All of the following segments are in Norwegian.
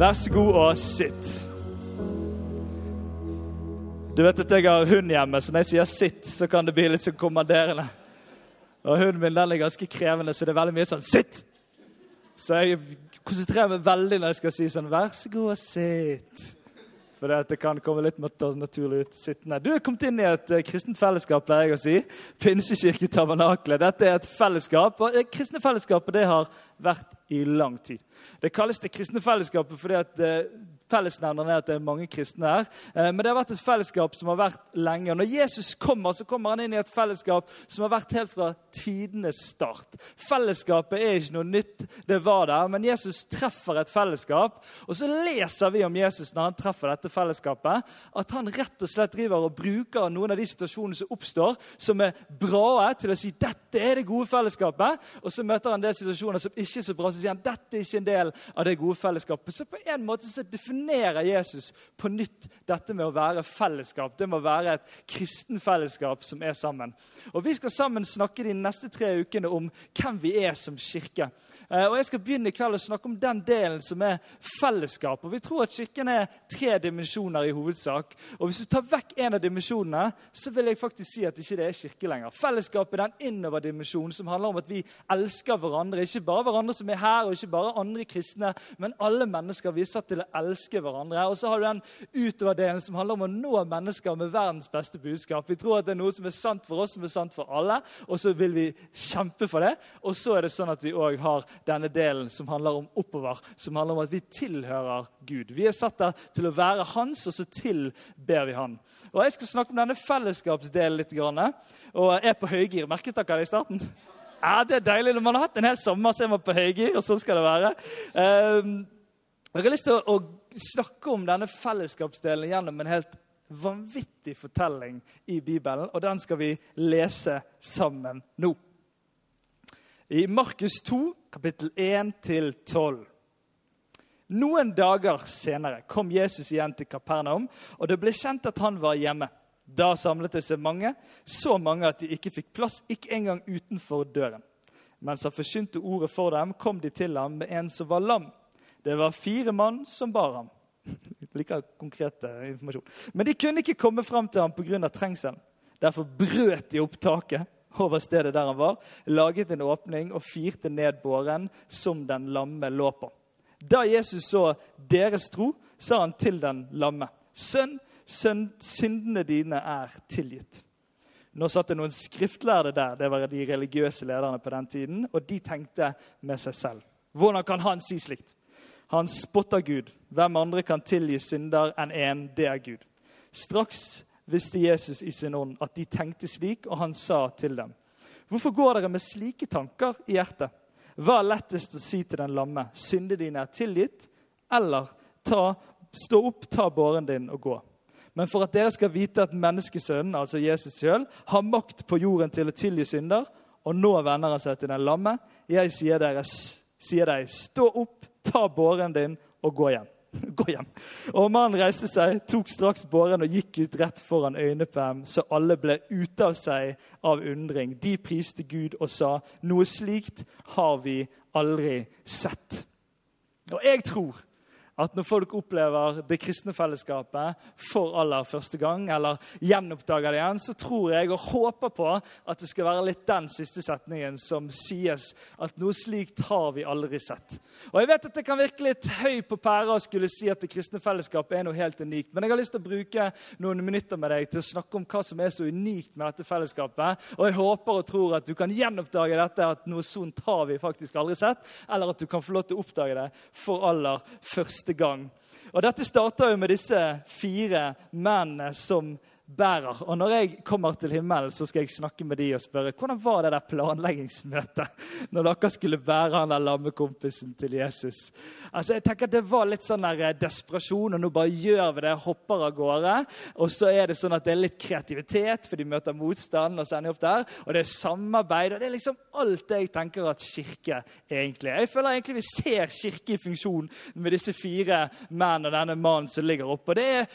Vær så god og sitt. Du vet at jeg har hund hjemme, så når jeg sier 'sitt', så kan det bli litt sånn kommanderende. Og hunden min den er ganske krevende, så det er veldig mye sånn 'sitt'. Så jeg konsentrerer meg veldig når jeg skal si sånn 'vær så god og sitt'. For det, kan komme litt naturlig ut sittende. Du er kommet inn i et uh, kristent fellesskap, pleier jeg å si. Pinsekirke Tabernakle. Dette er et fellesskap, og det kristne fellesskapet det har vært i lang tid. Det kalles det kristne fellesskapet fordi at uh, Fellesnevneren er at det er mange kristne her. Eh, men det har vært et fellesskap som har vært lenge. Og når Jesus kommer, så kommer han inn i et fellesskap som har vært helt fra tidenes start. Fellesskapet er ikke noe nytt, det var der, men Jesus treffer et fellesskap. Og så leser vi om Jesus når han treffer dette fellesskapet, at han rett og slett driver og bruker noen av de situasjonene som oppstår, som er bra, til å si dette er det gode fellesskapet. Og så møter han en del situasjoner som ikke er så bra, så sier han dette er ikke en del av det gode fellesskapet. Så på en måte så definerer definerer Jesus på nytt dette med å være fellesskap. Det må være et kristen fellesskap som er sammen. Og Vi skal sammen snakke de neste tre ukene om hvem vi er som kirke. Eh, og Jeg skal begynne i kveld å snakke om den delen som er fellesskap. Og Vi tror at Kirken er tre dimensjoner i hovedsak. Og Hvis du tar vekk en av dimensjonene, så vil jeg faktisk si at ikke det er kirke lenger. Fellesskap er den innoverdimensjonen som handler om at vi elsker hverandre. Ikke bare hverandre som er her, og ikke bare andre kristne, men alle mennesker. Vi er satt til å elske hverandre. Og så har du den utoverdelen som handler om å nå mennesker med verdens beste budskap. Vi tror at det er noe som er sant for oss, som er sant for alle, og så vil vi kjempe for det. Og så er det sånn at vi òg har denne delen som handler om oppover, som handler om at vi tilhører Gud. Vi er satt der til å være hans, og så tilber vi han. Og Jeg skal snakke om denne fellesskapsdelen litt. Og er på høygir. Merket dere det i starten? Ja, Det er deilig. Når man har hatt en hel sommer, så er man på høygir, og sånn skal det være. Um, jeg har lyst til å snakke om denne fellesskapsdelen gjennom en helt vanvittig fortelling i Bibelen, og den skal vi lese sammen nå. I Markus 2, kapittel 1-12. Noen dager senere kom Jesus igjen til Kapernaum, og det ble kjent at han var hjemme. Da samlet det seg mange, så mange at de ikke fikk plass, ikke engang utenfor døren. Mens han forkynte ordet for dem, kom de til ham med en som var lam. Det var fire mann som bar ham. Liker konkret informasjon. Men de kunne ikke komme fram til ham pga. trengselen. Derfor brøt de opp taket over stedet der han var, laget en åpning og firte ned båren som den lamme lå på. Da Jesus så deres tro, sa han til den lamme.: Sønn, sønn, syndene dine er tilgitt. Nå satt det noen skriftlærde der, det var de religiøse lederne på den tiden, og de tenkte med seg selv. Hvordan kan han si slikt? Han spotter Gud. Hvem andre kan tilgi synder enn én? Det er Gud. Straks visste Jesus i sin ånd at de tenkte slik, og han sa til dem.: Hvorfor går dere med slike tanker i hjertet? Hva er lettest å si til den lamme? Syndene dine er tilgitt? Eller ta, stå opp, ta båren din og gå? Men for at dere skal vite at menneskesønnen, altså Jesus sjøl, har makt på jorden til å tilgi synder, og nå vender han seg til den lamme, jeg sier dere, sier deg, stå opp, ta båren din og gå hjem. Gå hjem. Og mannen reiste seg, tok straks båren og gikk ut rett foran øynene på dem, så alle ble ute av seg av undring. De priste Gud og sa, noe slikt har vi aldri sett. Og jeg tror at når folk opplever det kristne fellesskapet for aller første gang, eller gjenoppdager det igjen, så tror jeg og håper på at det skal være litt den siste setningen som sies. At noe slikt har vi aldri sett. Og Jeg vet at det kan virke litt høy på pæra å skulle si at det kristne fellesskapet er noe helt unikt, men jeg har lyst til å bruke noen minutter med deg til å snakke om hva som er så unikt med dette fellesskapet. Og jeg håper og tror at du kan gjenoppdage dette, at noe sånt har vi faktisk aldri sett, eller at du kan få lov til å oppdage det for aller første første gang. Og Dette starter jo med disse fire mennene som bærer. Og når jeg kommer til himmelen, så skal jeg snakke med de og spørre hvordan var det der planleggingsmøtet når dere skulle bære han der lammekompisen til Jesus. Altså, jeg tenker at Det var litt sånn der eh, desperasjon, og nå bare gjør vi det, hopper av gårde. Og så er det sånn at det er litt kreativitet, for de møter motstand. og så ender opp der, og Det er samarbeid. og Det er liksom alt det jeg tenker at kirke egentlig. Jeg føler egentlig vi ser kirke i funksjon med disse fire menn og denne mannen som ligger oppe. Og det er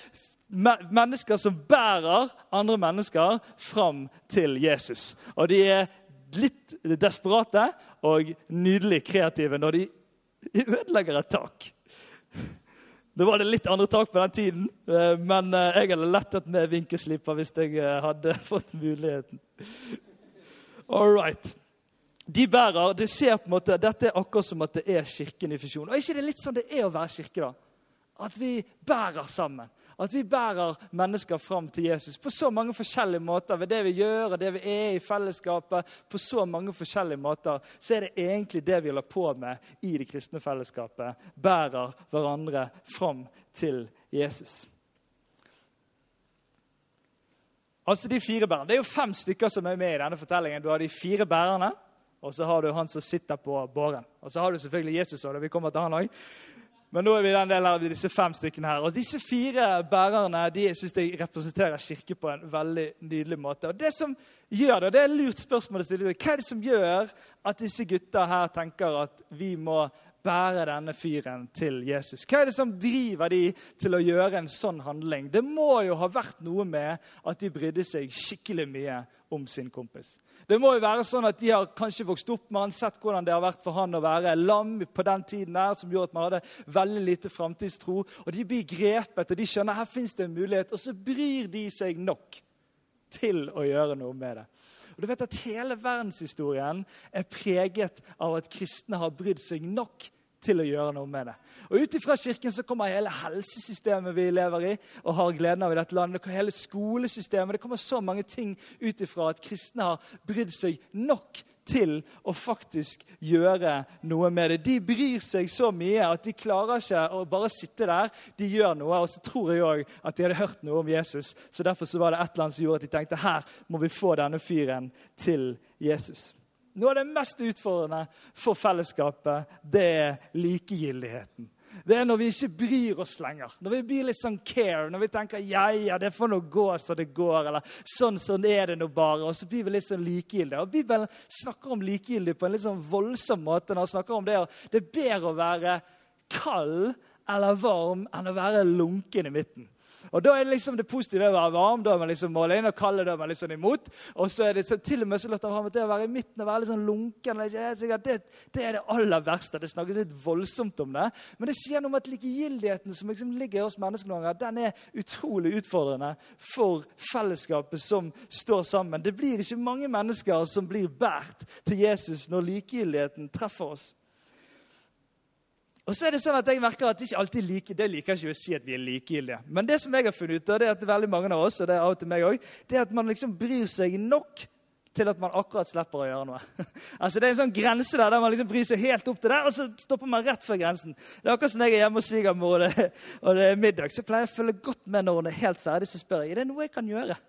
mennesker som bærer andre mennesker fram til Jesus. Og de er litt desperate og nydelig kreative når de ødelegger et tak. Det var det litt andre tak på den tiden, eh, men eh, jeg hadde lettet med vinkesliper hvis jeg eh, hadde fått muligheten. All right. De bærer, du ser på en måte, Dette er akkurat som at det er Kirken i fusjon. Og er ikke det litt sånn det er å være kirke? da? At vi bærer sammen. At vi bærer mennesker fram til Jesus på så mange forskjellige måter. Ved det vi gjør og det vi er i fellesskapet, på så mange forskjellige måter, så er det egentlig det vi holder på med i det kristne fellesskapet. Bærer hverandre fram til Jesus. Altså de fire bærerne. Det er jo fem stykker som er med i denne fortellingen. Du har de fire bærerne, og så har du han som sitter på båren. Og så har du selvfølgelig Jesus òg. Vi kommer til han også. Men nå er vi den delen av disse fem stykkene her. Og Disse fire bærerne de synes jeg representerer kirke på en veldig nydelig måte. Og Det som gjør det, og det er et lurt spørsmål å stille. Hva er det som gjør at disse gutta her tenker at vi må bære denne fyren til Jesus? Hva er det som driver de til å gjøre en sånn handling? Det må jo ha vært noe med at de brydde seg skikkelig mye om sin kompis. Det må jo være sånn at De har kanskje vokst opp med han, sett hvordan det har vært for han å være lam på den tiden der, som gjorde at man hadde veldig lite framtidstro. Og De blir grepet, og de skjønner her fins det en mulighet. Og så bryr de seg nok til å gjøre noe med det. Og du vet at Hele verdenshistorien er preget av at kristne har brydd seg nok til å gjøre noe med det. Og Ut ifra Kirken så kommer hele helsesystemet vi lever i og har gleden av i dette landet. Hele skolesystemet. Det kommer så mange ting ut ifra at kristne har brydd seg nok til å faktisk gjøre noe med det. De bryr seg så mye at de klarer ikke å bare sitte der. De gjør noe. Og så tror jeg òg at de hadde hørt noe om Jesus. Så derfor så var det et eller annet som gjorde at de tenkte her må vi få denne fyren til Jesus. Noe av det mest utfordrende for fellesskapet, det er likegyldigheten. Det er når vi ikke bryr oss lenger. Når vi blir litt sånn care. Når vi tenker ja, ja, det får nå gå så det går. Eller sånn, sånn er det nå bare. Og så blir vi litt sånn likegyldige. Og Bibelen snakker om likegyldig på en litt sånn voldsom måte. når han snakker om Det og Det er bedre å være kald eller varm enn å være lunken i midten. Og Da er det liksom det positive å være varm, da er man liksom målet inn, og kald er man liksom imot. Og så er det så, til og med så av ham at det å være i midten og være litt sånn lunken det, det, er det aller verste. Det snakkes litt voldsomt om det. Men det sier noe om at likegyldigheten som liksom ligger i oss mennesker, noen ganger, den er utrolig utfordrende for fellesskapet som står sammen. Det blir ikke mange mennesker som blir båret til Jesus når likegyldigheten treffer oss. Og så er Det sånn at jeg merker at det ikke alltid like, det liker ikke å si at vi er likegyldige. Men det som jeg har funnet ut, og det er at veldig mange av oss, og det er av og til meg også, det er at man liksom bryr seg nok til at man akkurat slipper å gjøre noe. altså Det er en sånn grense der der man liksom bryr seg helt opp til det, og så stopper man rett før grensen. Det er akkurat som jeg er hjemme hos svigermor og, og, det er middag, så pleier jeg å følge godt med når hun er helt ferdig. Så spør jeg er det noe jeg kan gjøre.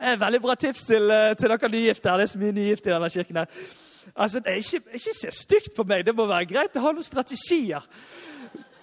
Det er et veldig bra tips til, eh, til dere nygifte. Det er så mye nygifte i denne kirken. her. Altså, det er ikke, ikke se stygt på meg. Det må være greit å ha noen strategier.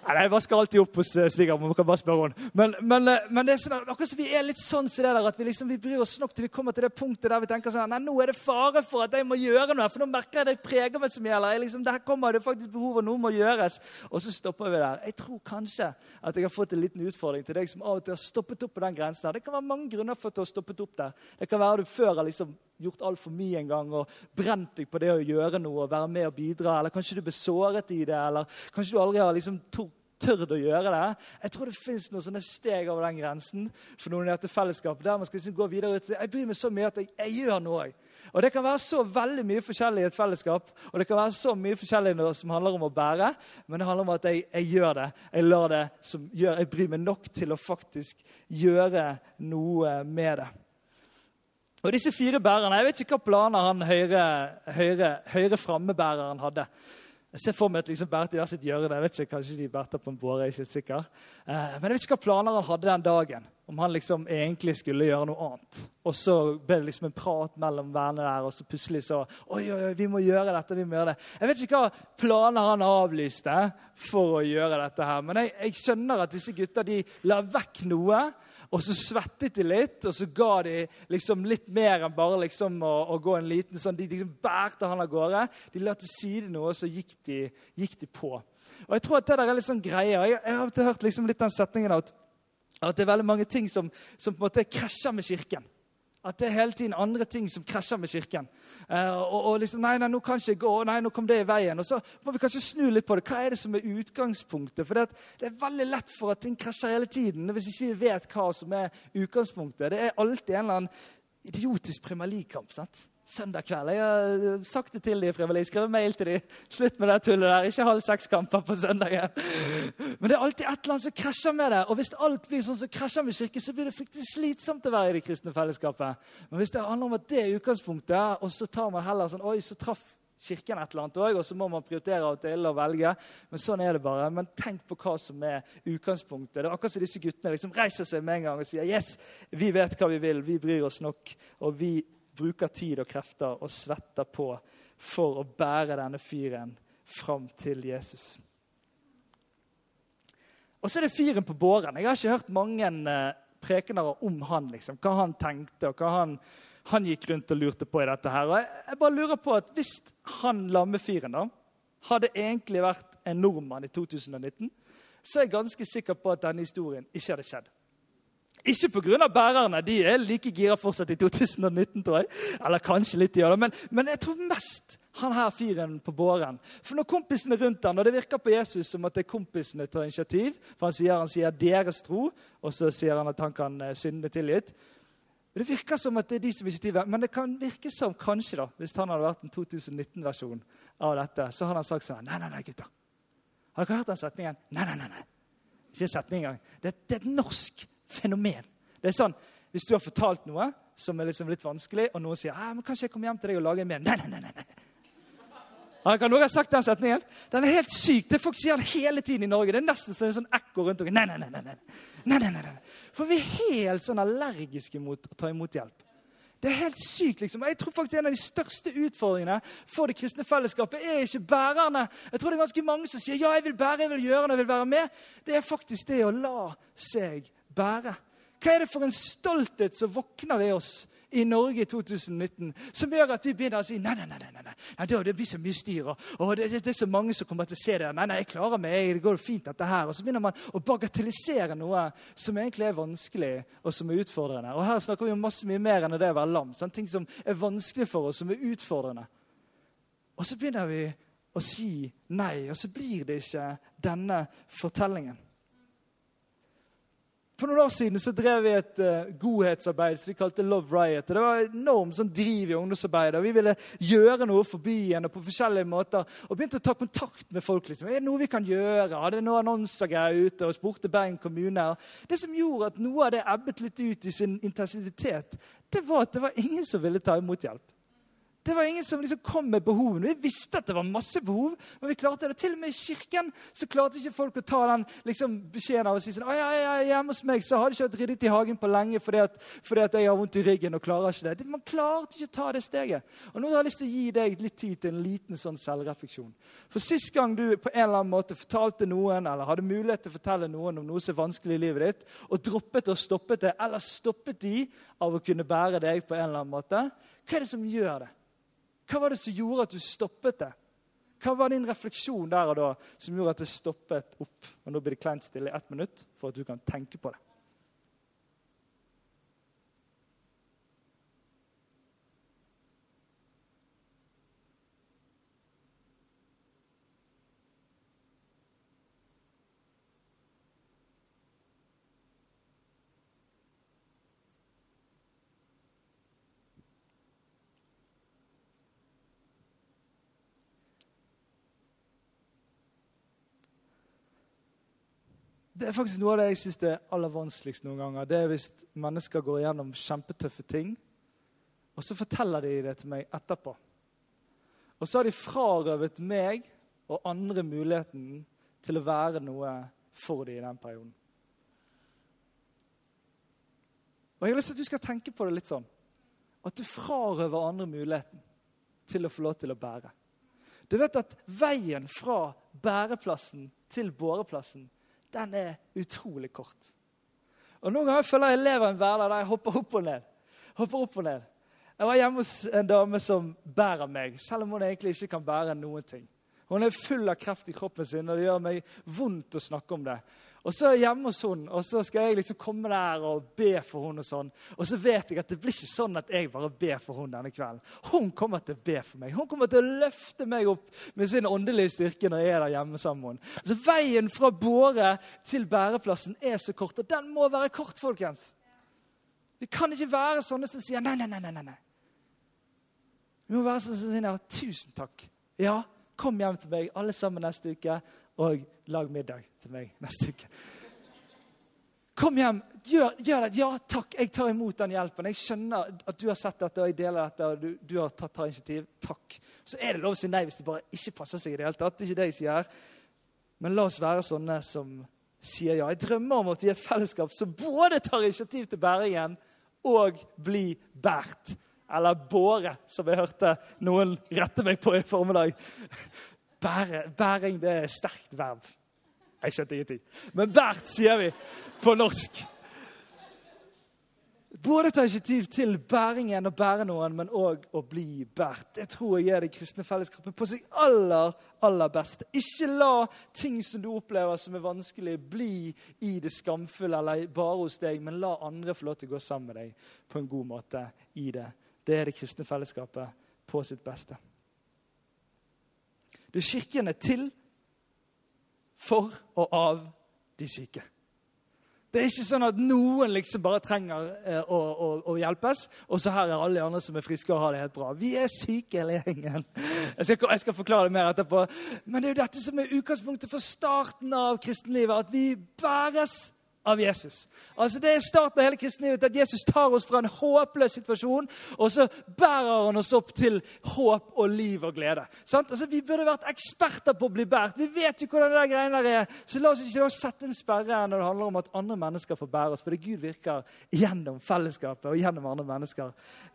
Nei, Jeg vasker alltid opp hos uh, svigermor. kan bare spørre henne. Men, men, uh, men, det er sånn, akkurat så vi er litt sånn som det der, at vi, liksom, vi bryr oss nok til vi kommer til det punktet der vi tenker sånn Nei, nå er det fare for at jeg må gjøre noe, for nå merker jeg det preger meg så mye. Eller liksom, der kommer det faktisk behov, og noe må gjøres. Og så stopper vi der. Jeg tror kanskje at jeg har fått en liten utfordring til deg som av og til har stoppet opp på den grensen. der. Det kan være mange grunner for at du har stoppet opp der. Det kan være at du før har liksom gjort altfor mye en gang og brent deg på det å gjøre noe og være med og bidra. Eller kanskje du ble såret i det, eller kanskje du aldri har liksom tørt å gjøre det. Jeg tror det fins noen sånne steg over den grensen for noen i dette fellesskapet. der man skal liksom gå videre ut. Jeg bryr meg så mye at jeg, jeg gjør noe. Og Det kan være så veldig mye forskjellig i et fellesskap, og det kan være så mye forskjellig noe som handler om å bære, men det handler om at jeg, jeg gjør det. Jeg lar det som gjør, jeg bryr meg nok til å faktisk gjøre noe med det. Og disse fire bærerne, Jeg vet ikke hva planer han høyre, høyre, høyre frammebæreren hadde. Jeg ser for meg at liksom i hvert sitt hjørne. Jeg vet ikke, Kanskje de bærte på en båre. jeg er ikke helt sikker. Eh, men jeg vet ikke hva planer han hadde den dagen. Om han liksom egentlig skulle gjøre noe annet. Og så ble det liksom en prat mellom vennene der, og så plutselig så Oi, oi, oi, vi må gjøre dette. vi må gjøre det. Jeg vet ikke hva planer han avlyste for å gjøre dette her. Men jeg, jeg skjønner at disse gutta de la vekk noe og så svettet de litt, og så ga de liksom litt mer enn bare liksom å, å, gå en liten sånn, De liksom bærte han av gårde. De la til side noe, og så gikk de, gikk de, på. Og Jeg tror at det der er litt sånn greie. Jeg, jeg har hørt liksom litt den setningen at, at, det er veldig mange ting som, som på en måte krasjer med Kirken. At det er hele tiden andre ting som krasjer med Kirken. Uh, og, og, liksom, nei, nei, nå kan ikke jeg gå, nei, nå kom det i veien. Og så må vi kanskje snu litt på det. Hva er det som er utgangspunktet? For det, det er veldig lett for at ting krasjer hele tiden hvis ikke vi vet hva som er utgangspunktet. Det er alltid en eller annen idiotisk Premier League-kamp. sant? Søndag kveld. Jeg har eh, sagt det til dem, frivillig. Skrev mail til dem. Slutt med det tullet der. Ikke halv seks-kamper på søndagen. Men det er alltid et eller annet som krasjer med det. Og hvis alt blir sånn som krasjer med kirke, så blir det fryktelig slitsomt å være i det kristne fellesskapet. Men hvis det handler om at det er utgangspunktet, og så tar man heller sånn Oi, så traff kirken et eller annet òg, og så må man prioritere og til og velge. Men sånn er det bare. Men tenk på hva som er utgangspunktet. Det er akkurat som disse guttene liksom reiser seg med en gang og sier yes, vi vet hva vi vil, vi bryr oss nok, og vi bruker tid og krefter og svetter på for å bære denne fyren fram til Jesus. Og så er det fyren på båren. Jeg har ikke hørt mange prekenere om han, liksom, hva han tenkte og hva han, han, gikk rundt og lurte på i dette. her. Og jeg, jeg bare lurer på at Hvis han lammefyren da, hadde egentlig vært en nordmann i 2019, så er jeg ganske sikker på at denne historien ikke hadde skjedd. Ikke pga. bærerne, de er like gira fortsatt i 2019, tror jeg. Eller kanskje litt, ja, men, men jeg tror mest han her fyren på båren. For når kompisene rundt han, og det virker på Jesus som at det er kompisene tar initiativ For han sier, han sier 'deres tro', og så sier han at han kan uh, synde tilgitt. Det virker som at det er de som initiativet, men det kan virke som kanskje da, hvis han hadde vært en 2019-versjon av dette, så hadde han sagt sånn Nei, nei, nei, gutter. Har dere hørt den setningen? Nei, nei, nei. nei. Ikke en setning engang. Det, det er et norsk fenomen. Det er sånn, Hvis du har fortalt noe som er liksom litt vanskelig, og noen sier ah, men 'Kanskje jeg kommer hjem til deg og lager en mer?' Nei, nei, nei. nei. Kan noen ha sagt den setningen? Den er helt syk. Det Folk sier den hele tiden i Norge. Det er nesten som en sånn ekko rundt dere. Nei, nei, nei, nei. nei, nei, nei. nei. For vi er helt sånn allergiske mot å ta imot hjelp. Det er helt sykt. liksom. Jeg tror faktisk En av de største utfordringene for det kristne fellesskapet er ikke bærerne. Jeg tror det er ganske mange som sier ja, jeg vil bære, jeg vil gjøre jeg vil være med. Det er faktisk det å la seg bære? Hva er det for en stolthet som våkner i oss i Norge i 2019 som gjør at vi begynner å si nei, nei, nei, nei, nei, nei det, blir så mye styr. Og, og det, det, er så mange som kommer til å se det. Nei, nei, jeg klarer meg, det går fint dette her. Og så begynner man å bagatellisere noe som egentlig er vanskelig og som er utfordrende. Og her snakker vi om masse mye mer enn det å være lam. Sånn, ting som er vanskelig for oss, som er utfordrende. Og så begynner vi å si nei, og så blir det ikke denne fortellingen. For noen år siden så drev vi et uh, godhetsarbeid som vi kalte Love Riot. Det var enormt sånn driv i ungdomsarbeidet. Vi ville gjøre noe for byen og på forskjellige måter. Og begynte å ta kontakt med folk. liksom. Er det noe vi kan gjøre? Hadde noen annonser ute? Og spurte Bergen kommune. Det som gjorde at noe av det ebbet litt ut i sin intensivitet, det var at det var ingen som ville ta imot hjelp. Det var ingen som liksom kom med behovene. Vi visste at det var masse behov, men vi klarte det. Til og med i kirken så klarte ikke folk å ta den liksom, beskjeden av å si sånn, ja, ja, hjemme hos meg så har de ikke hatt ryddet i hagen på lenge fordi at, fordi at, jeg har vondt i ryggen og klarer ikke det. Man klarte ikke å ta det steget. Og nå har jeg lyst til å gi deg litt tid til en liten sånn selvrefleksjon. For Sist gang du på en eller annen måte fortalte noen eller hadde mulighet til å fortelle noen om noe som er vanskelig i livet ditt, og droppet og stoppet det, eller stoppet de av å kunne bære deg på en eller annen måte, hva er det som gjør det? Hva var det som gjorde at du stoppet det? Hva var din refleksjon der og da som gjorde at det stoppet opp? Og Nå blir det kleint stille i ett minutt for at du kan tenke på det. Det er faktisk noe av det jeg syns er aller vanskeligst noen ganger. Det er hvis mennesker går gjennom kjempetøffe ting, og så forteller de det til meg etterpå. Og så har de frarøvet meg og andre muligheten til å være noe for dem i den perioden. Og Jeg har lyst til at du skal tenke på det litt sånn. At du frarøver andre muligheten til å få lov til å bære. Du vet at veien fra bæreplassen til båreplassen, den er utrolig kort. Og Noen ganger føler jeg lever en hverdag der jeg hopper opp og ned. Hopper opp og ned. Jeg var hjemme hos en dame som bærer meg, selv om hun egentlig ikke kan bære noen ting. Hun er full av kreft i kroppen sin, og det gjør meg vondt å snakke om det. Og så er jeg hjemme hos hun, og så skal jeg liksom komme der og be for hun Og sånn. Og så vet jeg at det blir ikke sånn at jeg bare ber for hun denne kvelden. Hun kommer til å be for meg. Hun kommer til å løfte meg opp med sin åndelige styrke når jeg er der hjemme sammen med henne. Altså Veien fra båre til bæreplassen er så kort, og den må være kort, folkens. Vi kan ikke være sånne som sier nei, nei, nei. nei, nei. Vi må være sånn som sier ja, tusen takk. Ja, kom hjem til meg alle sammen neste uke og lag middag til meg neste uke. Kom hjem, gjør, gjør, det. Ja, takk, jeg tar imot den hjelpen. Jeg skjønner at du har sett dette, og jeg deler dette, og du, du har tatt tar initiativ. Takk. Så er det lov å si nei hvis det bare ikke passer seg i det hele tatt. Det er ikke det jeg sier. Men la oss være sånne som sier ja. Jeg drømmer om at vi er et fellesskap som både tar initiativ til bæringen og blir båret. Eller båre, som jeg hørte noen rette meg på i formiddag. Bæring det er sterkt verb. Jeg skjønte ingenting. Men bært sier vi på norsk. Både ta initiativ til bæringen og bære noen, men òg å bli bært. Det tror jeg er det kristne fellesskapet på sitt aller, aller beste. Ikke la ting som du opplever som er vanskelig, bli i det skamfulle eller bare hos deg, men la andre få lov til å gå sammen med deg på en god måte i det. Det er det kristne fellesskapet på sitt beste. Kirken er til for og av de syke. Det er ikke sånn at noen liksom bare trenger eh, å, å, å, hjelpes, og så her er alle de andre som er friske og har det helt bra. Vi er syke, hele gjengen. Jeg skal, jeg skal forklare det mer etterpå. Men det er jo dette som er utgangspunktet for starten av kristenlivet. At vi bæres av Jesus. Altså Det er starten av hele kristenlivet, at Jesus tar oss fra en håpløs situasjon, og så bærer han oss opp til håp og liv og glede. Sant? Altså Vi burde vært eksperter på å bli båret. Vi vet jo hvordan det der greiene der er. Så la oss ikke da sette en sperre når det handler om at andre mennesker får bære oss. For det Gud virker gjennom fellesskapet og gjennom andre mennesker.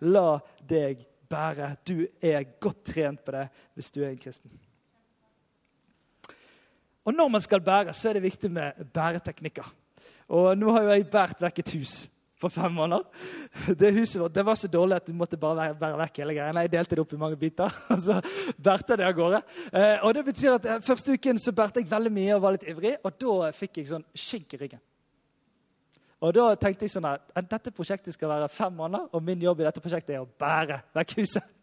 La deg bære. Du er godt trent på det hvis du er en kristen. Og Når man skal bære, så er det viktig med bæreteknikker. Og nå har jo jeg båret vekk et hus for fem måneder. Det huset det var så dårlig at du måtte bare bære vekk hele greia. Jeg delte det opp i mange biter, og så bærte det av gårde. Eh, og det betyr at eh, Første uken så bærte jeg veldig mye og var litt ivrig, og da fikk jeg sånn skink i ryggen. Og da tenkte jeg sånn at dette prosjektet skal være fem måneder, og min jobb i dette prosjektet er å bære vekk huset.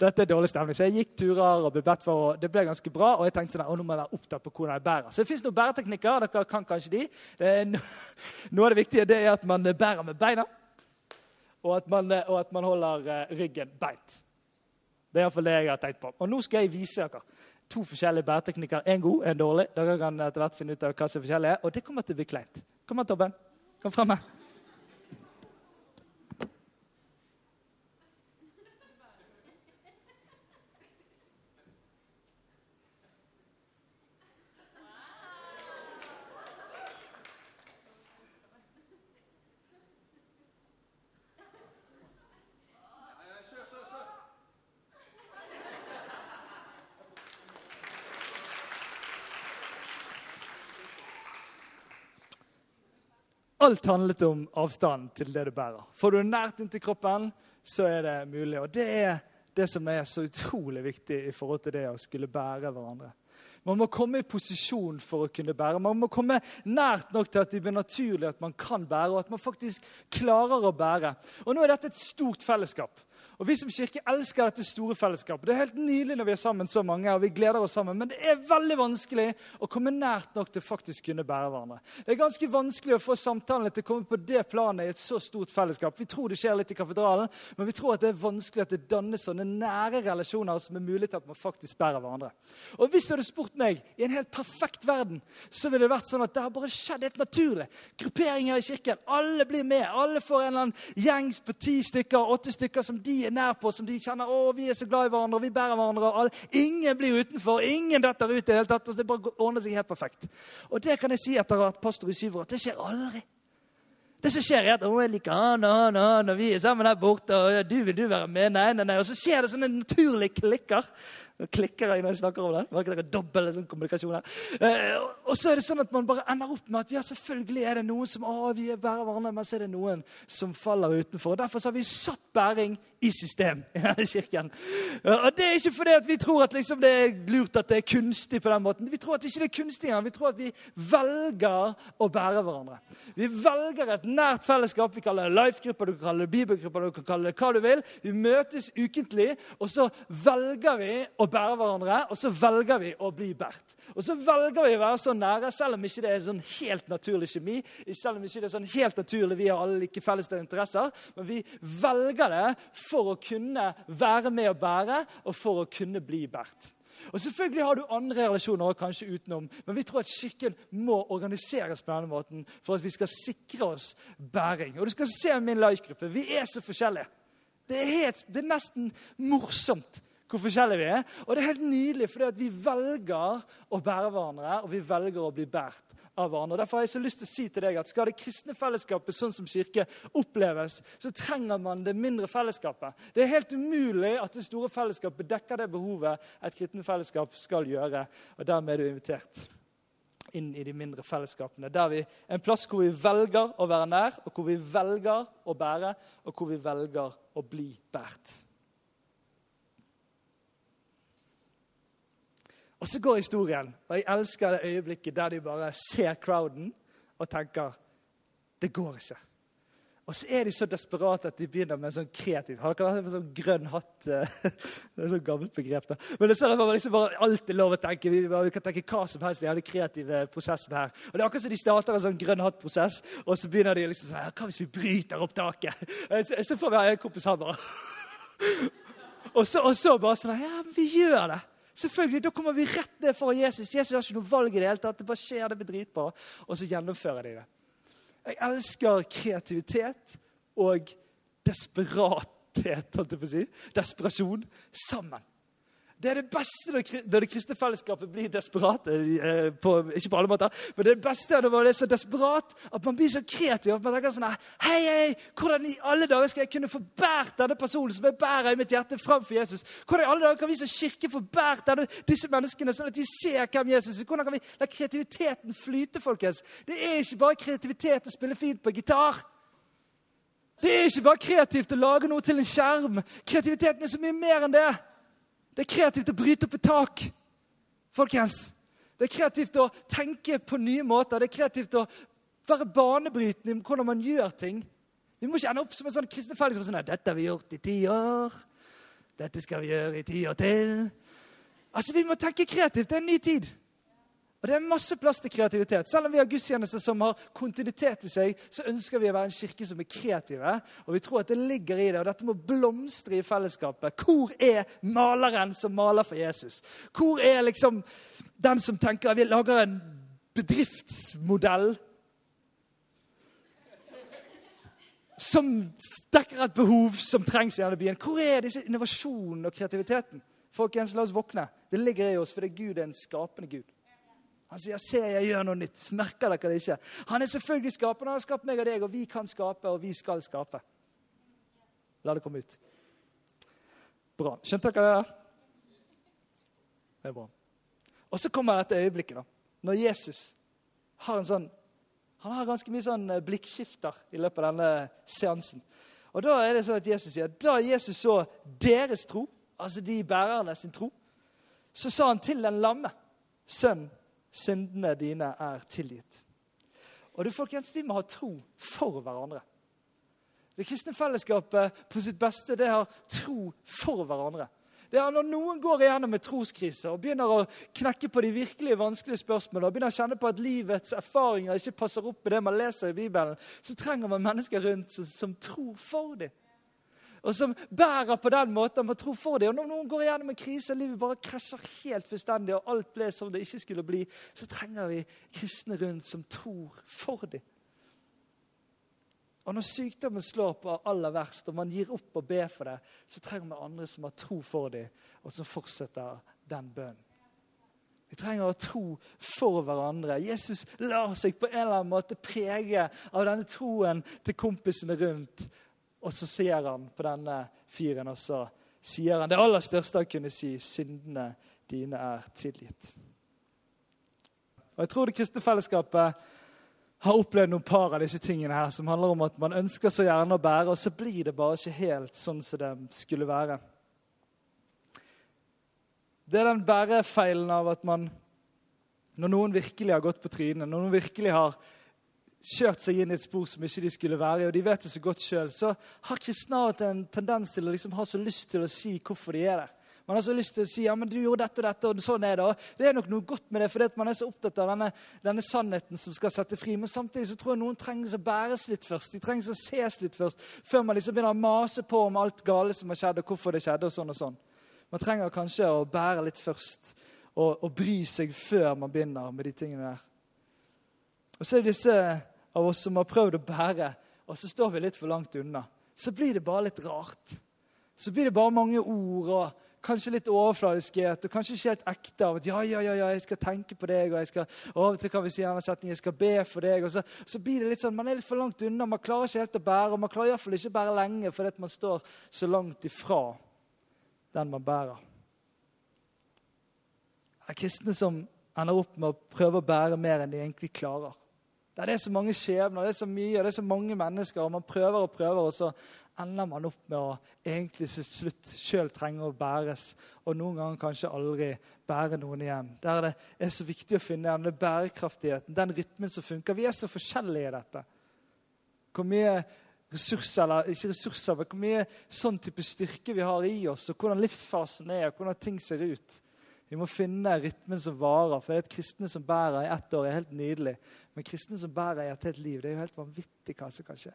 Dette er dårlig stemning. Så jeg gikk turer og ble bedt for, og det ble ganske bra. Og jeg tenkte sånn, nå må jeg være opptatt på hvordan jeg bærer. Så det fins noen bæreteknikker. Dere kan kanskje de. Noe av det viktige det er at man bærer med beina, og at man, og at man holder eh, ryggen beint. Det er iallfall det jeg har tenkt på. Og nå skal jeg vise dere to forskjellige bæreteknikker. En god, en dårlig. Dere kan etter hvert finne ut av hva som er forskjellig. Og det kommer til å bli kleint. Kom her, Tobben. Kom frem her. Alt handlet om avstanden til det du bærer. Får du det nært inntil kroppen, så er det mulig. Og det er det som er så utrolig viktig i forhold til det å skulle bære hverandre. Man må komme i posisjon for å kunne bære. Man må komme nært nok til at det blir naturlig at man kan bære, og at man faktisk klarer å bære. Og Nå er dette et stort fellesskap. Og Vi som kirke elsker dette store fellesskapet. Det er helt nydelig når vi er sammen så mange, og vi gleder oss sammen. Men det er veldig vanskelig å komme nært nok til faktisk kunne bære hverandre. Det er ganske vanskelig å få samtalene til å komme på det planet i et så stort fellesskap. Vi tror det skjer litt i katedralen, men vi tror at det er vanskelig at det dannes sånne nære relasjoner som er mulig til at man faktisk bærer hverandre. Og Hvis du hadde spurt meg i en helt perfekt verden, så ville det vært sånn at det har bare skjedd helt naturlig. Grupperinger i kirken. Alle blir med. Alle får en eller annen gjengs på ti stykker, åtte stykker som de er nær på, som de kjenner å, vi er så glad i hverandre, og vi bærer hverandre. og alle. Ingen blir utenfor, ingen detter ut. i Det hele tatt, og det bare ordner seg helt perfekt. Og det kan jeg si etter å ha vært pastor i syv år, at det skjer aldri. Det som skjer, er at å, jeg liker han han han, og vi er sammen der borte. og du vil du være med? Nei, nei, nei. Og så skjer det sånne naturlige klikker. Nå klikker jeg når jeg snakker om det. Var ikke det dobbel sånn kommunikasjon her? Eh, og så er det sånn at man bare ender opp med at ja, selvfølgelig er det noen som å, vi er bærer hverandre, men så er det noen som faller utenfor. Og Derfor har vi satt bæring i system i denne kirken. Og Det er ikke fordi at vi tror at liksom det er lurt at det er kunstig på den måten. Vi tror at det ikke er kunstig engang. Vi tror at vi velger å bære hverandre. Vi velger et nært fellesskap. Vi kaller det life-grupper, du kan kalle det bibelgrupper, du kan kalle det hva du vil. Vi møtes ukentlig, og så velger vi å bære hverandre, og så velger vi å bli båret. Og så velger vi å være så nære, selv om ikke det er sånn helt naturlig kjemi. Selv om ikke det er sånn helt naturlig vi har alle like felles interesser. Men vi velger det for å kunne være med å bære, og for å kunne bli båret. Og Selvfølgelig har du andre relasjoner og kanskje utenom, men vi tror at Kirken må organiseres på denne måten for at vi skal sikre oss bæring. Og Du skal se min life-gruppe. Vi er så forskjellige. Det er, helt, det er nesten morsomt hvor forskjellige vi er. Og det er helt nydelig, fordi vi velger å bære hverandre, og vi velger å bli båret av hverandre. Derfor har jeg så lyst til å si til deg at Skal det kristne fellesskapet sånn som kirke oppleves, så trenger man det mindre fellesskapet. Det er helt umulig at det store fellesskapet dekker det behovet et kristne fellesskap skal gjøre. og Dermed er du invitert inn i de mindre fellesskapene. Der vi, en plass hvor vi velger å være nær, og hvor vi velger å bære, og hvor vi velger å bli båret. Og så går historien, og jeg elsker det øyeblikket der de bare ser crowden og tenker det går ikke. Og så er de så desperate at de begynner med en sånn kreativ Har dere hatt en sånn grønn hatt? Det er sånn gammelt begrep. da. Men det er sånn liksom bare alltid lov å tenke. Vi, vi, kan tenke hva som helst i den kreative prosessen her. Og det er akkurat som de starter en sånn grønn hatt-prosess, og så begynner de liksom sånn Hva hvis vi bryter opp taket? Så får vi en kompis han bare og så, og så bare sånn Ja, vi gjør det. Selvfølgelig, Da kommer vi rett ned for Jesus. Jesus har ikke noe valg i det hele tatt. Det bare skjer, det blir dritbra. Og så gjennomfører de det. Jeg elsker kreativitet og desperathet, holdt jeg på å si. Desperasjon sammen. Det er det beste når det kristne fellesskapet blir desperat. Eh, på, ikke på alle måter, men det er beste når man er så desperat at man blir så kreativ. at man tenker sånn, hei, hei, Hvordan i alle dager skal jeg kunne få båret denne personen som jeg bærer i mitt hjerte, framfor Jesus? Hvordan i alle dager kan vi som kirke få båret disse menneskene, sånn at de ser hvem Jesus er? Hvordan kan vi la kreativiteten flyte, folkens? Det er ikke bare kreativitet å spille fint på gitar. Det er ikke bare kreativt å lage noe til en skjerm. Kreativiteten er så mye mer enn det. Det er kreativt å bryte opp et tak. Folkens. Det er kreativt å tenke på nye måter. Det er kreativt å være banebrytende i hvordan man gjør ting. Vi må ikke ende opp som en sånn kristne som sånn, 'Dette har vi gjort i ti år. Dette skal vi gjøre i ti år til.' Altså, Vi må tenke kreativt. Det er en ny tid. Og Det er masse plass til kreativitet. Selv om vi har gudstjenester som har kontinuitet i seg, så ønsker vi å være en kirke som er kreative. Og vi tror at det ligger i det, og dette må blomstre i fellesskapet. Hvor er maleren som maler for Jesus? Hvor er liksom den som tenker at vi lager en bedriftsmodell som dekker et behov som trengs i denne byen? Hvor er disse innovasjonen og kreativiteten? Folkens, la oss våkne. Det ligger i oss fordi Gud er en skapende Gud. Han sier 'se, jeg gjør noe nytt'. Merker dere det ikke? Han er selvfølgelig skapende. Han har skapt meg og deg, og vi kan skape, og vi skal skape. La det komme ut. Bra. Skjønte dere det? der? Det er bra. Og så kommer dette øyeblikket, da. Når Jesus har en sånn Han har ganske mye sånn eh, blikkskifter i løpet av denne seansen. Og da er det sånn at Jesus sier da Jesus så deres tro, altså de bærerne sin tro, så sa han til den lamme sønnen syndene dine er tilgitt. Og du, folkens, Vi må ha tro for hverandre. Det kristne fellesskapet på sitt beste det har tro for hverandre. Det er Når noen går igjennom en troskrise og begynner å knekke på de virkelig vanskelige spørsmålene, og begynner å kjenne på at livets erfaringer ikke passer opp med det man leser i Bibelen, så trenger man mennesker rundt som, som tror for dem og som bærer på den måten man tror for det. Og Når noen går igjennom en krise og livet bare krasjer helt fullstendig, og alt ble som det ikke skulle bli, så trenger vi kristne rundt som tror for dem. Og når sykdommen slår på aller verst, og man gir opp og ber for det, så trenger vi andre som har tro for dem, og som fortsetter den bønnen. Vi trenger å tro for hverandre. Jesus lar seg på en eller annen måte prege av denne troen til kompisene rundt. Og så ser han på denne fyren, og så sier han det aller største han kunne si. Syndene dine er tilgitt. Og Jeg tror det kristne fellesskapet har opplevd noen par av disse tingene her, som handler om at man ønsker så gjerne å bære, og så blir det bare ikke helt sånn som det skulle være. Det er den bærefeilen av at man Når noen virkelig har gått på trynet, når noen virkelig har kjørt seg inn i et spor som ikke de skulle være i, og de vet det så godt sjøl, så har kristne hatt en tendens til å liksom ha så lyst til å si hvorfor de er der. Man har så lyst til å si ja, men du gjorde dette og dette, og sånn er det. Og det er nok noe godt med det, fordi man er så opptatt av denne, denne, sannheten som skal sette fri. Men samtidig så tror jeg noen trenger å bæres litt først. De trenger å ses litt først, før man liksom begynner å mase på om alt gale som har skjedd, og hvorfor det skjedde. og sånn og sånn. Man trenger kanskje å bære litt først og, og, bry seg før man begynner med de tingene der. Og så er det disse av oss som har prøvd å bære, og så står vi litt for langt unna. Så blir det bare litt rart. Så blir det bare mange ord og kanskje litt overfladiskhet og kanskje ikke helt ekte. av at ja, ja, ja, jeg skal tenke på deg, og jeg skal og til kan vi si denne setningen, jeg skal be for deg. og så, så, blir det litt sånn, Man er litt for langt unna, man klarer ikke helt å bære. og Man klarer iallfall ikke å bære lenge fordi man står så langt ifra den man bærer. Det er kristne som ender opp med å prøve å bære mer enn de egentlig klarer. Det er så mange skjebner, det er så mye, det er så mange mennesker, og man prøver og prøver, og så ender man opp med å egentlig til slutt sjøl trenge å bæres, og noen ganger kanskje aldri bære noen igjen. Der det er så viktig å finne igjen den bærekraftigheten, den rytmen som funker. Vi er så forskjellige i dette. Hvor mye ressurser, eller ikke ressurser, men hvor mye sånn type styrke vi har i oss, og hvordan livsfasen er, og hvordan ting ser ut. Vi må finne rytmen som varer. for det et kristne som bærer i ett år, er helt nydelig. Men kristne som bærer i et helt liv, det er jo helt vanvittig hva som kan skje.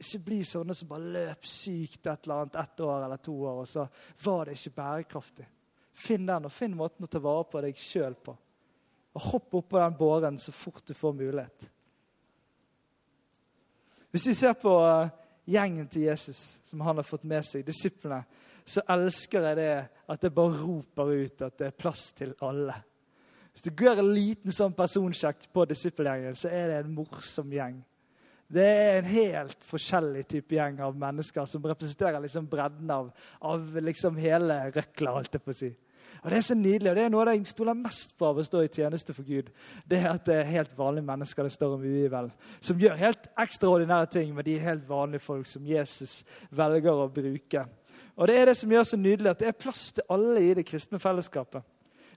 Ikke bli sånne som bare løp sykt et eller annet ett år eller to år, og så var det ikke bærekraftig. Finn den, og finn måten å ta vare på deg sjøl på. Og hopp oppå den båren så fort du får mulighet. Hvis vi ser på eh, gjengen til Jesus, som han har fått med seg, disiplene, så elsker jeg det at det bare roper ut at det er plass til alle. Hvis du gjør en liten sånn personsjekk på disippelgjengen, så er det en morsom gjeng. Det er en helt forskjellig type gjeng av mennesker som representerer liksom bredden av, av liksom hele røkla. holdt jeg på å si. Og Det er så nydelig, og det er noe jeg stoler mest på av å stå i tjeneste for Gud. Det er at det er helt vanlige mennesker det står om i som gjør helt ekstraordinære ting, men de helt vanlige folk som Jesus velger å bruke. Og Det er det som gjør så nydelig at det er plass til alle i det kristne fellesskapet.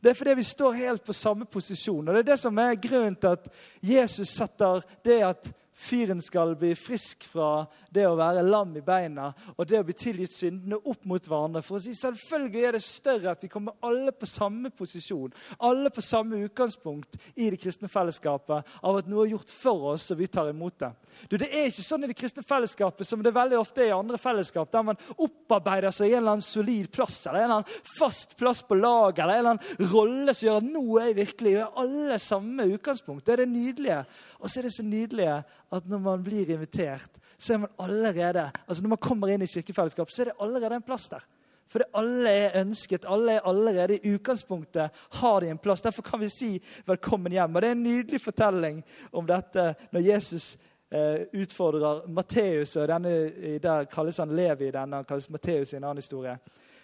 Det er fordi vi står helt på samme posisjon. Og det er det som er grunnen til at Jesus setter det at fyren skal bli frisk fra det å være lam i beina og det å bli tilgitt syndene opp mot hverandre. For å si Selvfølgelig er det større at vi kommer alle på samme posisjon, alle på samme utgangspunkt i det kristne fellesskapet av at noe er gjort for oss, og vi tar imot det. Du, Det er ikke sånn i det kristne fellesskapet som det veldig ofte er i andre fellesskap, der man opparbeider seg en eller annen solid plass eller en eller annen fast plass på laget eller en eller annen rolle som gjør at nå er jeg virkelig Vi har alle samme utgangspunkt. Det er det nydelige. Og så er det så nydelig at når man blir invitert, så er man allerede altså Når man kommer inn i kirkefellesskap, så er det allerede en plass der. For alle er ønsket. Alle er allerede i utgangspunktet har de en plass. Derfor kan vi si 'velkommen hjem'. Og Det er en nydelig fortelling om dette når Jesus eh, utfordrer Matteus. og denne, Der kalles han Levi, denne han kalles Matteus i en annen historie.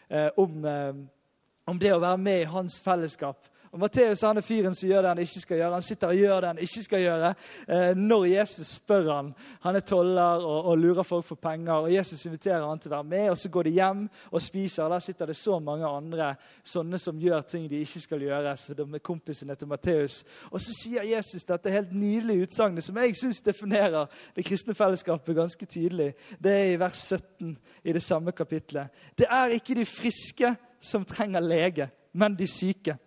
Eh, om, eh, om det å være med i hans fellesskap. Og Matteus er fyren som gjør det han ikke skal gjøre. Han sitter og gjør det han ikke skal gjøre. Eh, når Jesus spør han, Han er toller og, og, lurer folk for penger. og Jesus inviterer han til å være med, og så går de hjem og spiser. og Der sitter det så mange andre sånne som gjør ting de ikke skal gjøre. Så de er kompisene til Matteus. Og så sier Jesus dette helt nydelige utsagnet som jeg syns definerer det kristne fellesskapet ganske tydelig. Det er i vers 17 i det samme kapitlet. Det er ikke de friske som trenger lege, men de syke.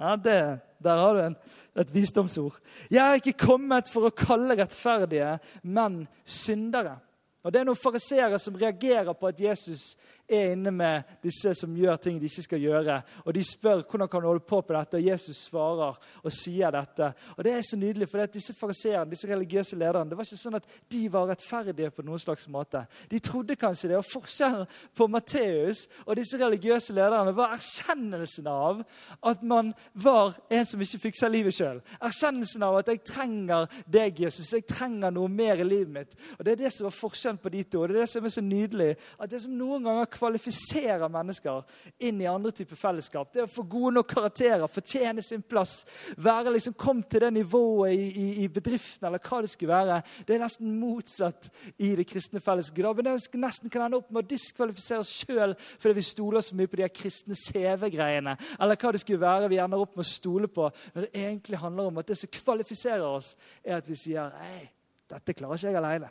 Ja, det, Der har du en, et visdomsord. Jeg er ikke kommet for å kalle rettferdige, men syndere. Og Det er noen fariseere som reagerer på at Jesus er inne med disse som gjør ting de ikke skal gjøre. Og de spør hvordan kan du holde på på dette, og Jesus svarer og sier dette. Og Det er så nydelig, for disse fariseerne, disse religiøse lederne, det var ikke sånn at de var rettferdige på noen slags måte. De trodde kanskje det. Og forskjellen på Matteus og disse religiøse lederne var erkjennelsen av at man var en som ikke fiksa livet sjøl. Erkjennelsen av at 'jeg trenger deg, Jesus'. Jeg trenger noe mer i livet mitt. Og Det er det som var forskjellen på de to. og det er det som er så nydelig, at det som noen ganger kvalifiserer mennesker inn i andre typer fellesskap, det å få gode nok karakterer, fortjene sin plass, være liksom kom til det nivået i, i, i bedriften eller hva det skulle være. Det er nesten motsatt i det kristne fellesskapet. Vi nesten kan ende opp med å diskvalifisere oss sjøl fordi vi stoler så mye på de kristne CV-greiene. Eller hva det skulle være vi ender opp med å stole på, når det egentlig handler om at det som kvalifiserer oss, er at vi sier Hei, dette klarer ikke jeg alene.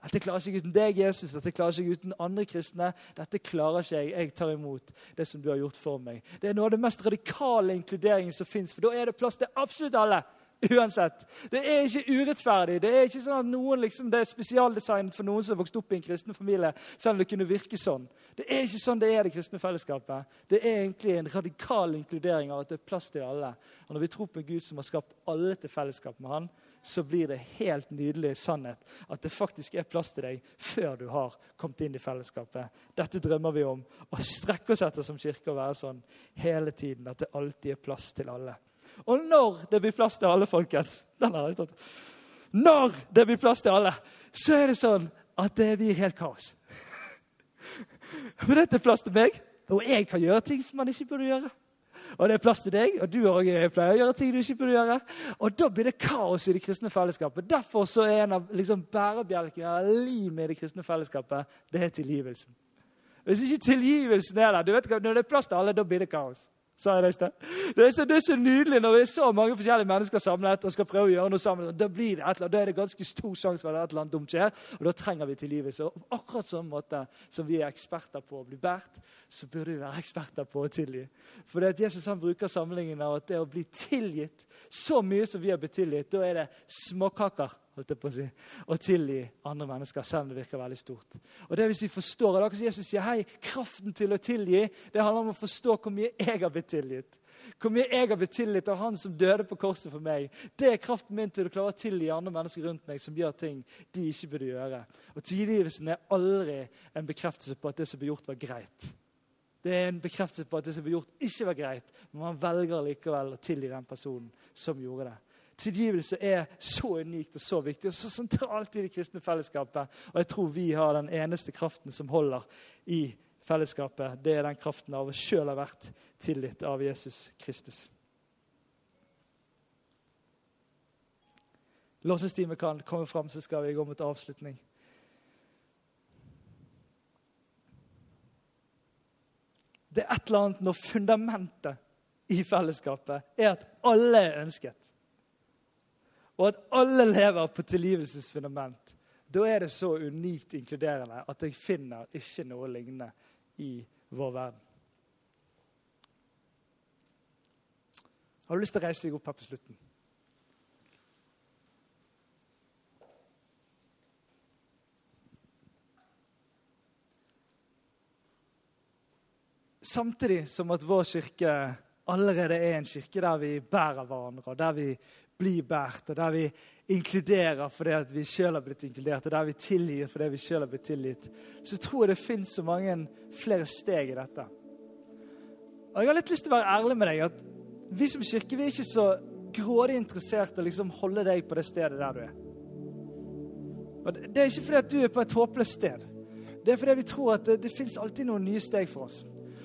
Dette klarer ikke jeg uten deg, Jesus. Dette klarer ikke jeg uten andre kristne. Dette klarer ikke jeg. Jeg tar imot det som du har gjort for meg. Det er noe av det mest radikale inkluderingen som fins, for da er det plass til absolutt alle. Uansett. Det er ikke urettferdig. Det er ikke sånn at noen liksom, det er spesialdesignet for noen som har vokst opp i en kristen familie. selv om Det kunne virke sånn. Det er ikke sånn det er det kristne fellesskapet. Det er egentlig en radikal inkludering av at det er plass til alle. Og Når vi tror på en Gud som har skapt alle til fellesskap med han, så blir det helt nydelig sannhet at det faktisk er plass til deg før du har kommet inn i fellesskapet. Dette drømmer vi om å strekke oss etter som kirke og være sånn hele tiden. At det alltid er plass til alle. Og når det blir plass til alle, folkens. Når det blir plass til alle, så er det sånn at det blir helt kaos. For dette er plass til meg, og jeg kan gjøre ting som man ikke burde gjøre. Og det er plass til deg, og du pleier å gjøre ting du ikke burde gjøre. Og da blir det kaos i det kristne fellesskapet. Derfor er en av liksom, bærebjelkene av limet i det kristne fellesskapet det er tilgivelsen. Hvis ikke tilgivelsen er der, du vet, når det er plass til alle, da blir det kaos sa jeg det i sted. Det er, så, det er så nydelig når det er så mange forskjellige mennesker samlet og skal prøve å gjøre noe sammen. Da blir det et eller annet, da er det ganske stor sjanse for at et eller annet dumt skjer, og da trenger vi tilgivelse. Og akkurat sånn måte som vi er eksperter på å bli båret, så burde vi være eksperter på å tilgi. For det at Jesus han bruker sammenligningen av at det å bli tilgitt så mye som vi har blitt tilgitt, da er det småkaker holdt jeg på å si, og tilgi andre mennesker, selv om det virker veldig stort. Og det Hvis vi forstår, det er Jesus sier hei, kraften til å tilgi det handler om å forstå hvor mye jeg har blitt tilgitt. Hvor mye jeg har blitt tilgitt av han som døde på korset for meg. Det er kraften min til å klare å tilgi andre mennesker rundt meg som gjør ting de ikke burde gjøre. Og Tilgivelsen er aldri en bekreftelse på at det som ble gjort, var greit. Det er en bekreftelse på at det som ble gjort, ikke var greit, men man velger likevel å tilgi den personen som gjorde det. Tilgivelse er så unikt og så viktig og så sentralt i det kristne fellesskapet. Og jeg tror vi har den eneste kraften som holder i fellesskapet. Det er den kraften av å sjøl ha vært tilgitt av Jesus Kristus. Låsestimen kan komme fram, så skal vi gå mot avslutning. Det er et eller annet når fundamentet i fellesskapet er at alle er ønsket og at alle lever på tilgivelsesfundament, da er det så unikt inkluderende at jeg finner ikke noe lignende i vår verden. Har du lyst til å reise deg opp her på slutten? Samtidig som at vår kirke allerede er en kirke der vi bærer hverandre, og der vi blir båret, og der vi inkluderer fordi vi sjøl har blitt inkludert, og der vi tilgir fordi vi sjøl har blitt tilgitt, så tror jeg det fins så mange flere steg i dette. Og Jeg har litt lyst til å være ærlig med deg at vi som kirke vi er ikke så grådig interessert i å liksom holde deg på det stedet der du er. Og Det er ikke fordi at du er på et håpløst sted. Det er fordi vi tror at det, det fins alltid noen nye steg for oss.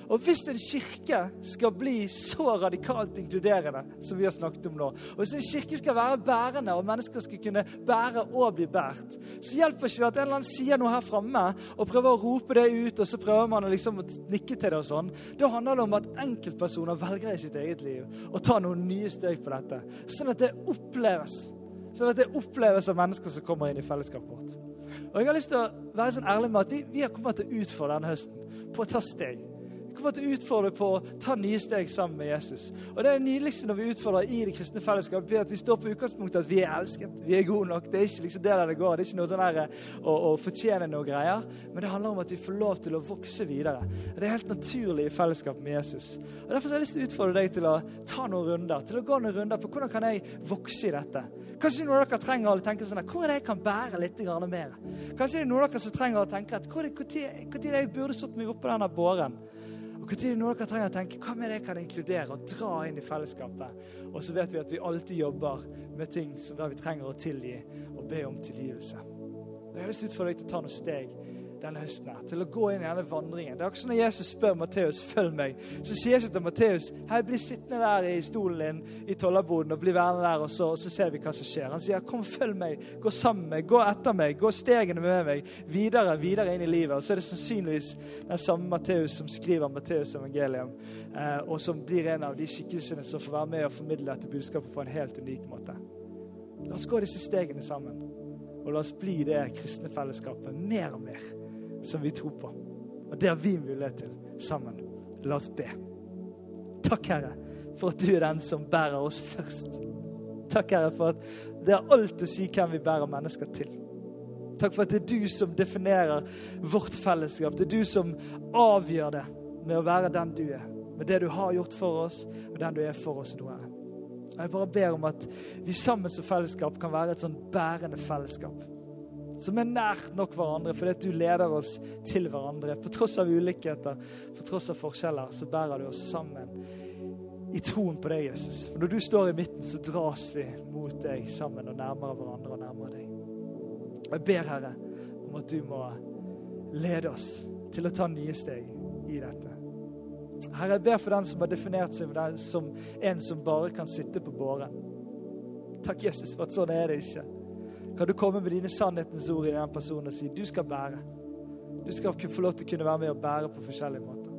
Og hvis en kirke skal bli så radikalt inkluderende som vi har snakket om nå, og hvis en kirke skal være bærende, og mennesker skal kunne bære og bli båret, så hjelper ikke det at en eller annen sier noe her framme og prøver å rope det ut, og så prøver man å liksom nikke til det og sånn. Da handler det om at enkeltpersoner velger i sitt eget liv å ta noen nye steg på dette, sånn at det oppleves. Sånn at det oppleves av mennesker som kommer inn i fellesskapet vårt. Og jeg har lyst til å være sånn ærlig med at vi, vi har kommet til å utfordre denne høsten på å ta steg kommer til å utfordre på å ta nye steg sammen med Jesus. Og Det er det nydeligste når vi utfordrer i det kristne fellesskapet, er at vi står på utgangspunktet at vi er elsket. Vi er gode nok. Det er ikke liksom det der det går. Det er ikke noe sånn her eh, å, å fortjene noe greier. Men det handler om at vi får lov til å vokse videre. Det er helt naturlig i fellesskap med Jesus. Og Derfor har jeg lyst til å utfordre deg til å ta noen runder, til å gå noen runder på hvordan kan jeg vokse i dette. Kanskje noen av dere trenger å tenke sånn Hvor er det jeg kan bære litt mer? Kanskje det er noen av dere som trenger å tenke at når burde jeg satt meg oppå denne båren? Og Når noen av dere trenger å tenke hva med det kan inkludere og dra inn i fellesskapet? Og så vet vi at vi alltid jobber med ting som der vi trenger å tilgi og be om tilgivelse. Jeg har lyst til å utfordre deg til å ta noen steg denne høsten her, til å gå inn i denne vandringen. Det er akkurat når Jesus spør Matteus følg meg, så sier Jesus til Matteus hei, bli sittende der i stolen din i tollerboden og bli værende der, og så, og så, ser vi hva som skjer. Han sier kom, følg meg, gå sammen med meg, gå etter meg, gå stegene med meg videre, videre inn i livet. Og så er det sannsynligvis den samme Matteus som skriver Matteus evangelium, eh, og som blir en av de skikkelsene som får være med og formidle dette budskapet på en helt unik måte. La oss gå disse stegene sammen. Og la oss bli det kristne fellesskapet mer og mer som vi tror på. Og det har vi mulighet til sammen. La oss be. Takk, Herre, for at du er den som bærer oss først. Takk, Herre, for at det har alt å si hvem vi bærer mennesker til. Takk for at det er du som definerer vårt fellesskap. Det er du som avgjør det med å være den du er. Med det du har gjort for oss, og den du er for oss nå. Jeg bare ber om at vi sammen som fellesskap kan være et sånn bærende fellesskap som er nært nok hverandre fordi du leder oss til hverandre. På tross av ulikheter, på tross av forskjeller, så bærer du oss sammen i troen på deg, Jesus. For når du står i midten, så dras vi mot deg sammen og nærmere hverandre og nærmere deg. Og Jeg ber, Herre, om at du må lede oss til å ta nye steg i dette. Herre, jeg ber for den som har definert seg som en som bare kan sitte på båren. Takk, Jesus, for at sånn er det ikke kan du komme med dine sannhetens ord i den personen og si du skal bære. Du skal få lov til å kunne være med og bære på forskjellige måter.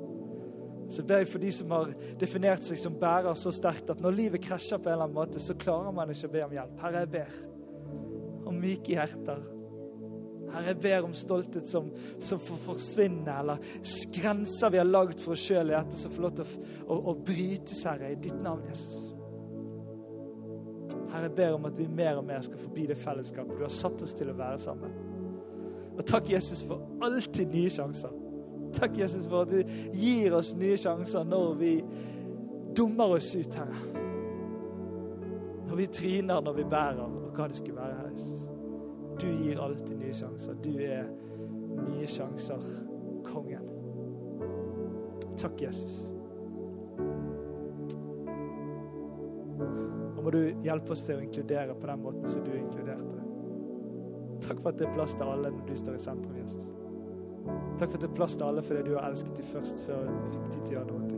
Så ber jeg for de som har definert seg som bærer så sterkt at når livet krasjer på en eller annen måte, så klarer man ikke å be om hjelp. Herre, jeg ber om myke hjerter. Herre, jeg ber om stolthet som, som får forsvinne, eller grenser vi har lagd for oss sjøl i dette, som får lov til å, å, å brytes, Herre, i ditt navn, Jesus. Herre, jeg ber om at vi mer og mer skal forbi det fellesskapet du har satt oss til å være sammen. Og takk, Jesus, for alltid nye sjanser. Takk, Jesus, for at du gir oss nye sjanser når vi dummer oss ut, Herre. Når vi tryner, når vi bærer, og hva det skulle være, Herre. Du gir alltid nye sjanser. Du er nye sjanser, kongen. Takk, Jesus. Må du hjelpe oss til å inkludere på den måten som du inkluderte. Takk for at det er plass til alle når du står i sentrum, Jesus. Takk for at det er plass til alle fordi du har elsket dem først før vi fikk tid til å gjøre noe.